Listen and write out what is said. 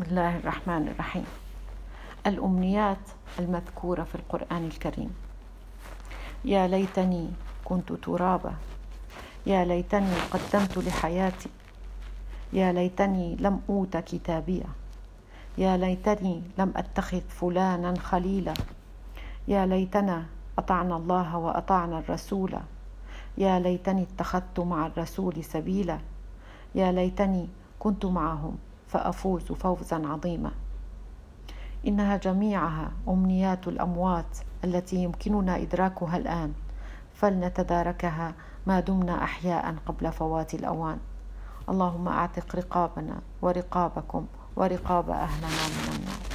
بسم الله الرحمن الرحيم. الأمنيات المذكورة في القرآن الكريم. يا ليتني كنت ترابا. يا ليتني قدمت لحياتي. يا ليتني لم أوت كتابيا. يا ليتني لم أتخذ فلانا خليلا. يا ليتنا أطعنا الله وأطعنا الرسول. يا ليتني اتخذت مع الرسول سبيلا. يا ليتني كنت معهم. فأفوز فوزا عظيما. إنها جميعها أمنيات الأموات التي يمكننا إدراكها الآن. فلنتداركها ما دمنا احياء قبل فوات الأوان. اللهم أعتق رقابنا ورقابكم ورقاب أهلنا من النار.